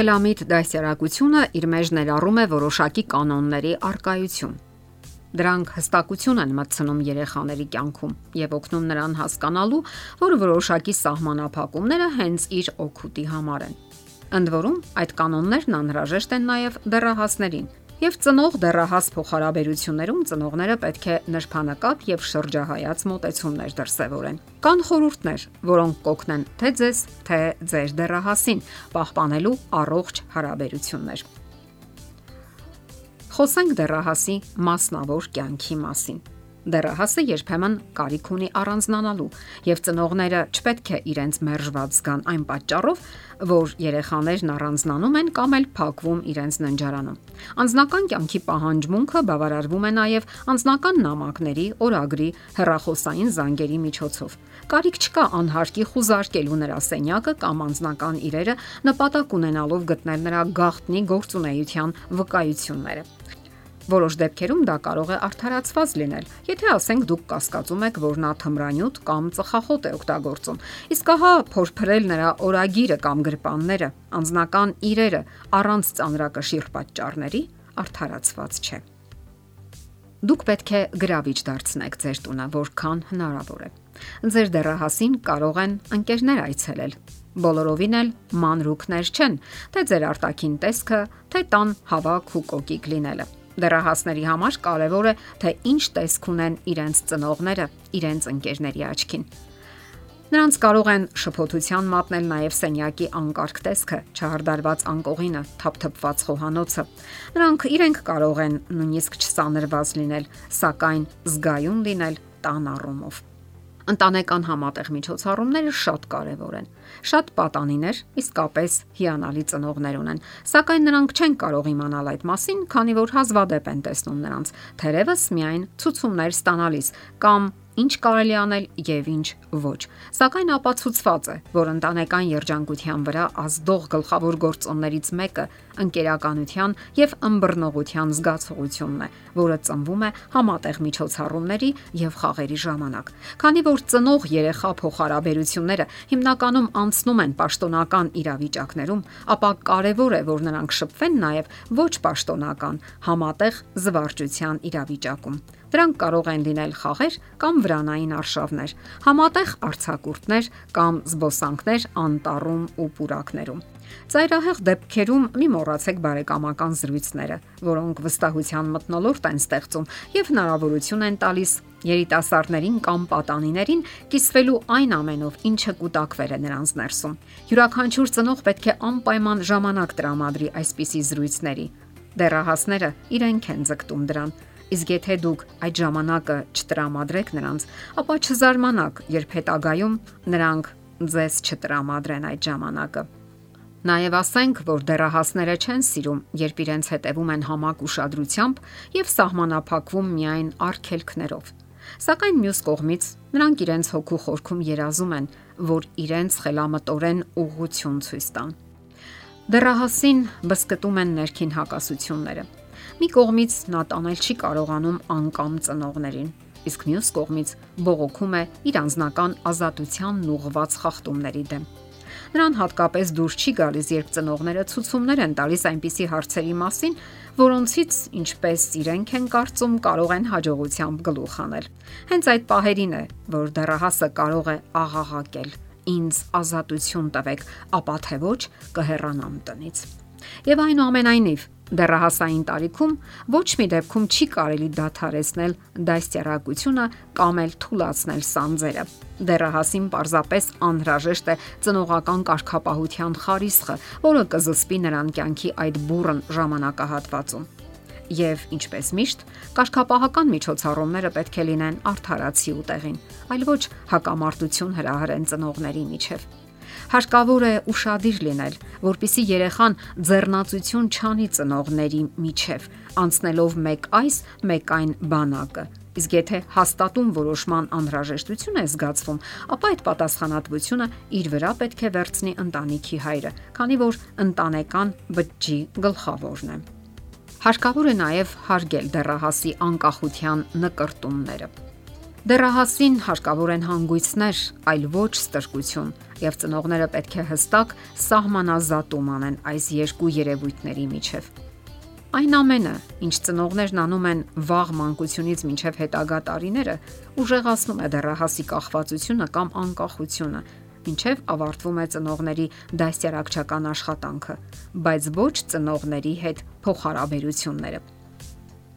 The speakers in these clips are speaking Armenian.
Խելամիտ դասյարակությունը իր մեջ ներառում է որոշակի կանոնների առկայություն։ Դրանք հստակություն են մտցնում երեխաների կյանքում եւ օգնում նրան հասկանալու, որ որոշակի սահմանափակումները հենց իր օգուտի համար են։ Ընդ որում, այդ կանոններն անհրաժեշտ են նաեւ դեռահասներին, Եվ ծնող դեռահաս փոխհարաբերություններում ծնողները պետք է նրբանակապ եւ շրջահայաց մոտեցումներ դրսեւորեն։ Կան խորհուրդներ, որոնք կօգնեն թե ձեզ, թե ձեր դեռահասին պահպանելու առողջ հարաբերություններ։ Խոսենք դեռահասի մասնավոր կյանքի մասին։ Դեռահասը երբեմն կարիք ունի առանձնանալու, եւ ծնողները չպետք է իրենց մերժված զգան այն պատճառով, որ երեխաներն առանձնանում են կամ էլ փակվում իրենց ննջարանում։ Անձնական կյանքի պահանջմունքը բավարարվում է նաեւ անձնական նամակների, օրագրի, հեռախոսային զանգերի միջոցով։ Կարիք չկա անհարկի խուզարկելու նրա սենյակը կամ անձնական իրերը նպատակ ունենալով գտնել նրա գաղտնի գործունեության վկայությունները։ Որոշ դեպքերում դա կարող է արդարացված լինել, եթե ասենք դուք կասկածում եք, որ նա թմրանյութ կամ ծխախոտ է օգտագործում։ Իսկ ահա փորփրել նրա օրագիրը կամ գրպանները, անձնական իրերը առանց ծանրակշիռ պատճառների արդարացված չէ։ Դուք պետք է գրավիչ դարձնեք ձեր տունը, որքան հնարավոր է։ Ձեր դեռահասին կարող են ընկերներ այցելել, բոլորովին էլ մանրուքներ չեն, թե ձեր արտաքին տեսքը, թե տան հավաք ու կոկիկ լինելը։ Դեռահասների համար կարևոր է, թե ինչ տեսք ունեն իրենց ծնողները իրենց ընկերների աչքին։ Նրանց կարող են շփոթության մատնել նաև սենյակի անկարգ տեսքը, չհարդարված անկողինը, թափթփված խոհանոցը։ Նրանք իրենք կարող են նույնիսկ չսանրված լինել, սակայն զգայուն լինել տան առումով։ Ընտանեկան համատեղ միջոցառումները շատ կարևոր են։ Շատ պատանիներ իսկապես հիանալի ծնողներ ունեն, սակայն նրանք չեն կարող իմանալ այդ մասին, քանի որ հազվադեպ են տեսնում նրանց, թերևս միայն ցուցումներ ստանալիս կամ ինչ կարելի անել եւ ինչ ոչ։ Սակայն ապացուցված է, որ ընտանեկան երջանկության վրա ազդող գլխավոր գործոններից մեկը ընկերականության եւ ըմբռնողության զգացողությունն է, որը ծնվում է համատեղ միջոցառումների եւ խաղերի ժամանակ։ Քանի որ ծնող երեխա փոխհարաբերությունները հիմնականում անցնում են պաշտոնական իրավիճակներում, ապա կարևոր է, որ նրանք շփվեն նաեւ ոչ պաշտոնական համատեղ զվարճության իրավիճակում։ Դրանք կարող են լինել խաղեր կամ վրանային արշավներ, համատեղ արցակուրտներ կամ զբոսանքներ անտառում ու պուրակներում։ Ծայրահեղ դեպքերում մի մոռացեք բարեկամական զրույցները, որոնք վստահության մտնոլորտ են ստեղծում եւ հնարավորություն են տալիս երիտասարդներին կամ պատանիներին կիսվելու այն ամենով, ինչը կուտակվել է նրանց ներսում։ Յուրաքանչյուր ծնող պետք է անպայման ժամանակ տրամադրի այսպիսի զրույցների։ Դեռահասները իրենք են ձգտում դրան Իսկ եթե դուք այդ ժամանակը չտրամադրեք նրանց, ապա չզարմանաք, երբ հետագայում նրանք ձեզ չտրամադրեն այդ ժամանակը։ Նաև ասենք, որ դեռահասները չեն սիրում, երբ իրենց հետևում են համակ ուշադրությամբ եւ սահմանափակվում միայն արգելքներով։ Սակայն մյուս կողմից նրանք իրենց հոգու խորքում երազում են, որ իրենց խելամտորեն ուղղություն ցույց տան։ Դեռահասին բսկտում են ներքին հակասությունները Մի կողմից նա տանել չի կարողանում անկամ ծնողներին, իսկ մյուս կողմից բողոքում է իր անձնական ազատությանն ուղղված խախտումների դեմ։ Նրան հատկապես դուր չի գալիս, երբ ծնողները ցուցումներ են տալիս այնպիսի հարցերի մասին, որոնցից ինչպես իրենք են կարծում, կարող են հաջողությամբ գլուխ անել։ Հենց այդ պահերին է, որ դեռահասը կարող է աղաղակել. «Ինձ ազատություն տվեք, ապա թե ոչ կհեռանամ տնից»։ Եվ այնուամենայնիվ Դեռահասային տարիքում ոչ մի դեպքում չի կարելի դադարեցնել դաստիարակությունը կամ էլ թուլացնել սանձերը։ Դեռահասին պարզապես անհրաժեշտ է ծնողական կարգապահության խարիսխը, որը կզսպի նրան կյանքի այդ բուրըն ժամանակահատվածում։ Եվ ինչպես միշտ, կարգապահական միջոցառումները պետք է լինեն արդարացի ուտեղին, այլ ոչ հակամարտություն հրահրեն ծնողների միջև։ Հարկավոր է ուրشادիր լինել, որpիսի երեխան ձեռնացություն չանի ծնողների միջև, անցնելով մեկ այս, մեկ այն բանակը։ Իսկ եթե հաստատուն որոշման անհրաժեշտություն է զգացվում, ապա այդ պատասխանատվությունը իր վրա պետք է վերցնի ընտանիքի հայրը, քանի որ ընտանեկան բջջի գլխավորն է։ Հարկավոր է նաև հարգել դեռահասի անկախության նկարտումները։ Դեռահասին հարկավոր են հանգույցներ, այլ ոչ ստրկություն, եւ ծնողները պետք է հստակ սահմանազատում անեն այս երկու երևույթների միջև։ Այն ամենը, ինչ ծնողներն անում են վաղ մանկությունից մինչև հետագա տարիները, ուժեղացնում է դեռահասի կախվածությունը կամ անկախությունը, ինչև ավարտվում է ծնողների դաստիարակչական աշխատանքը, բայց ոչ ծնողների հետ փոխհարաբերությունները։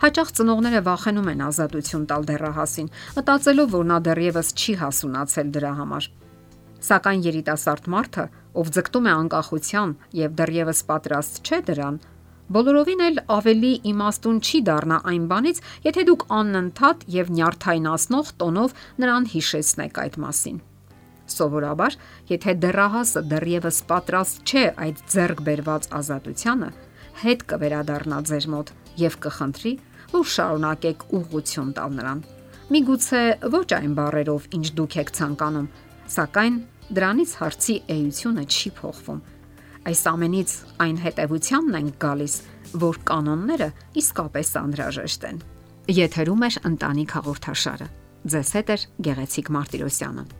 Հաճախ ծնողները վախենում են ազատություն տալ դեռահասին, մտածելով, որ նա դեռևս չի հասունացել դրա համար։ Սակայն երիտասարդ մարդը, ով ձգտում է անկախության եւ դեռևս պատրաստ չէ դրան, բոլորովին էլ ավելի իմաստուն չի դառնա այն բանից, եթե դուք անընդհատ եւ նյարդայնացնող տոնով նրան հիշեցնեք այդ մասին։ Սովորաբար, եթե դեռահասը դեռևս պատրաստ չէ այդ ձեռք բերված ազատությանը, հետ կվերադառնա ձեր մոտ եւ կխնդրի, որ շարունակեք ուղղություն տալ նրան։ Միգուցե ոչ այն բարերով, ինչ դուք եք ցանկանում, սակայն դրանից հարցի էությունը չի փոխվում։ Այս ամենից այն հետևությանն ենք գալիս, որ կանոնները իսկապես անհրաժեշտ են։ Եթերում է ընտանիք հաղորդաշարը։ Ձեզ հետ է Գեղեցիկ Մարտիրոսյանը։